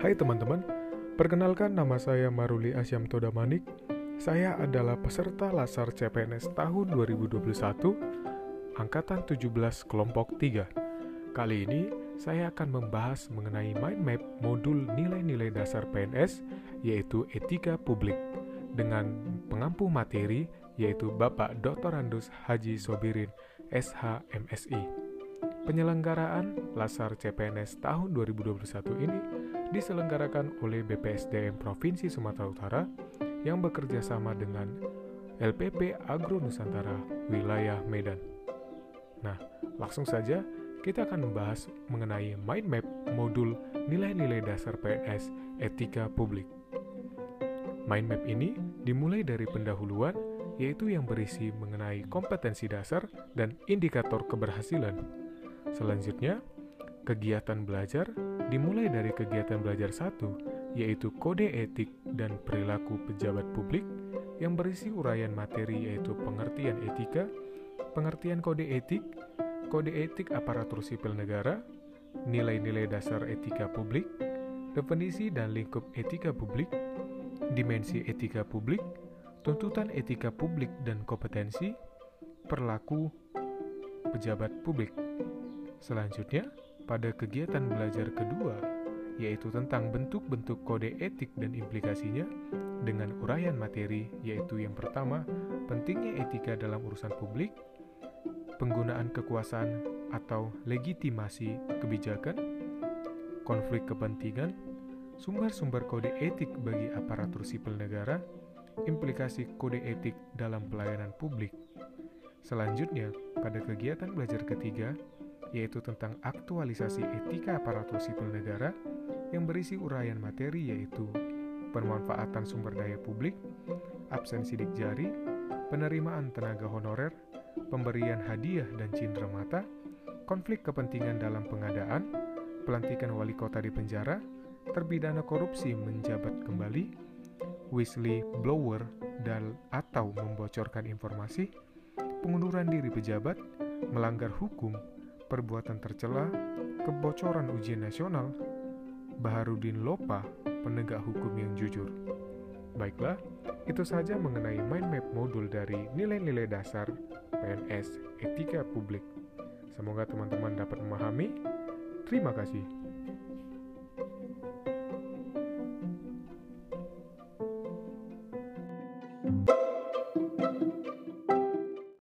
Hai teman-teman, perkenalkan nama saya Maruli Asyam Todamanik. Saya adalah peserta Lasar CPNS tahun 2021, Angkatan 17 Kelompok 3. Kali ini saya akan membahas mengenai mind map modul nilai-nilai dasar PNS, yaitu etika publik, dengan pengampu materi, yaitu Bapak Dr. Andus Haji Sobirin, SHMSI. Penyelenggaraan Lasar CPNS tahun 2021 ini diselenggarakan oleh BPSDM Provinsi Sumatera Utara yang bekerja sama dengan LPP Agro Nusantara Wilayah Medan. Nah, langsung saja kita akan membahas mengenai mind map modul nilai-nilai dasar PNS etika publik. Mind map ini dimulai dari pendahuluan yaitu yang berisi mengenai kompetensi dasar dan indikator keberhasilan. Selanjutnya, kegiatan belajar dimulai dari kegiatan belajar satu, yaitu kode etik dan perilaku pejabat publik yang berisi uraian materi yaitu pengertian etika, pengertian kode etik, kode etik aparatur sipil negara, nilai-nilai dasar etika publik, definisi dan lingkup etika publik, dimensi etika publik, tuntutan etika publik dan kompetensi, perlaku pejabat publik. Selanjutnya, pada kegiatan belajar kedua, yaitu tentang bentuk-bentuk kode etik dan implikasinya, dengan uraian materi, yaitu yang pertama, pentingnya etika dalam urusan publik, penggunaan kekuasaan atau legitimasi kebijakan, konflik kepentingan, sumber-sumber kode etik bagi aparatur sipil negara, implikasi kode etik dalam pelayanan publik. Selanjutnya, pada kegiatan belajar ketiga, yaitu tentang aktualisasi etika aparatur sipil negara yang berisi uraian materi yaitu pemanfaatan sumber daya publik, absen sidik jari, penerimaan tenaga honorer, pemberian hadiah dan cindera mata, konflik kepentingan dalam pengadaan, pelantikan wali kota di penjara, terpidana korupsi menjabat kembali, Weasley blower dan atau membocorkan informasi, pengunduran diri pejabat, melanggar hukum, perbuatan tercela, kebocoran ujian nasional, Baharudin Lopa, penegak hukum yang jujur. Baiklah, itu saja mengenai mind map modul dari nilai-nilai dasar PNS Etika Publik. Semoga teman-teman dapat memahami. Terima kasih.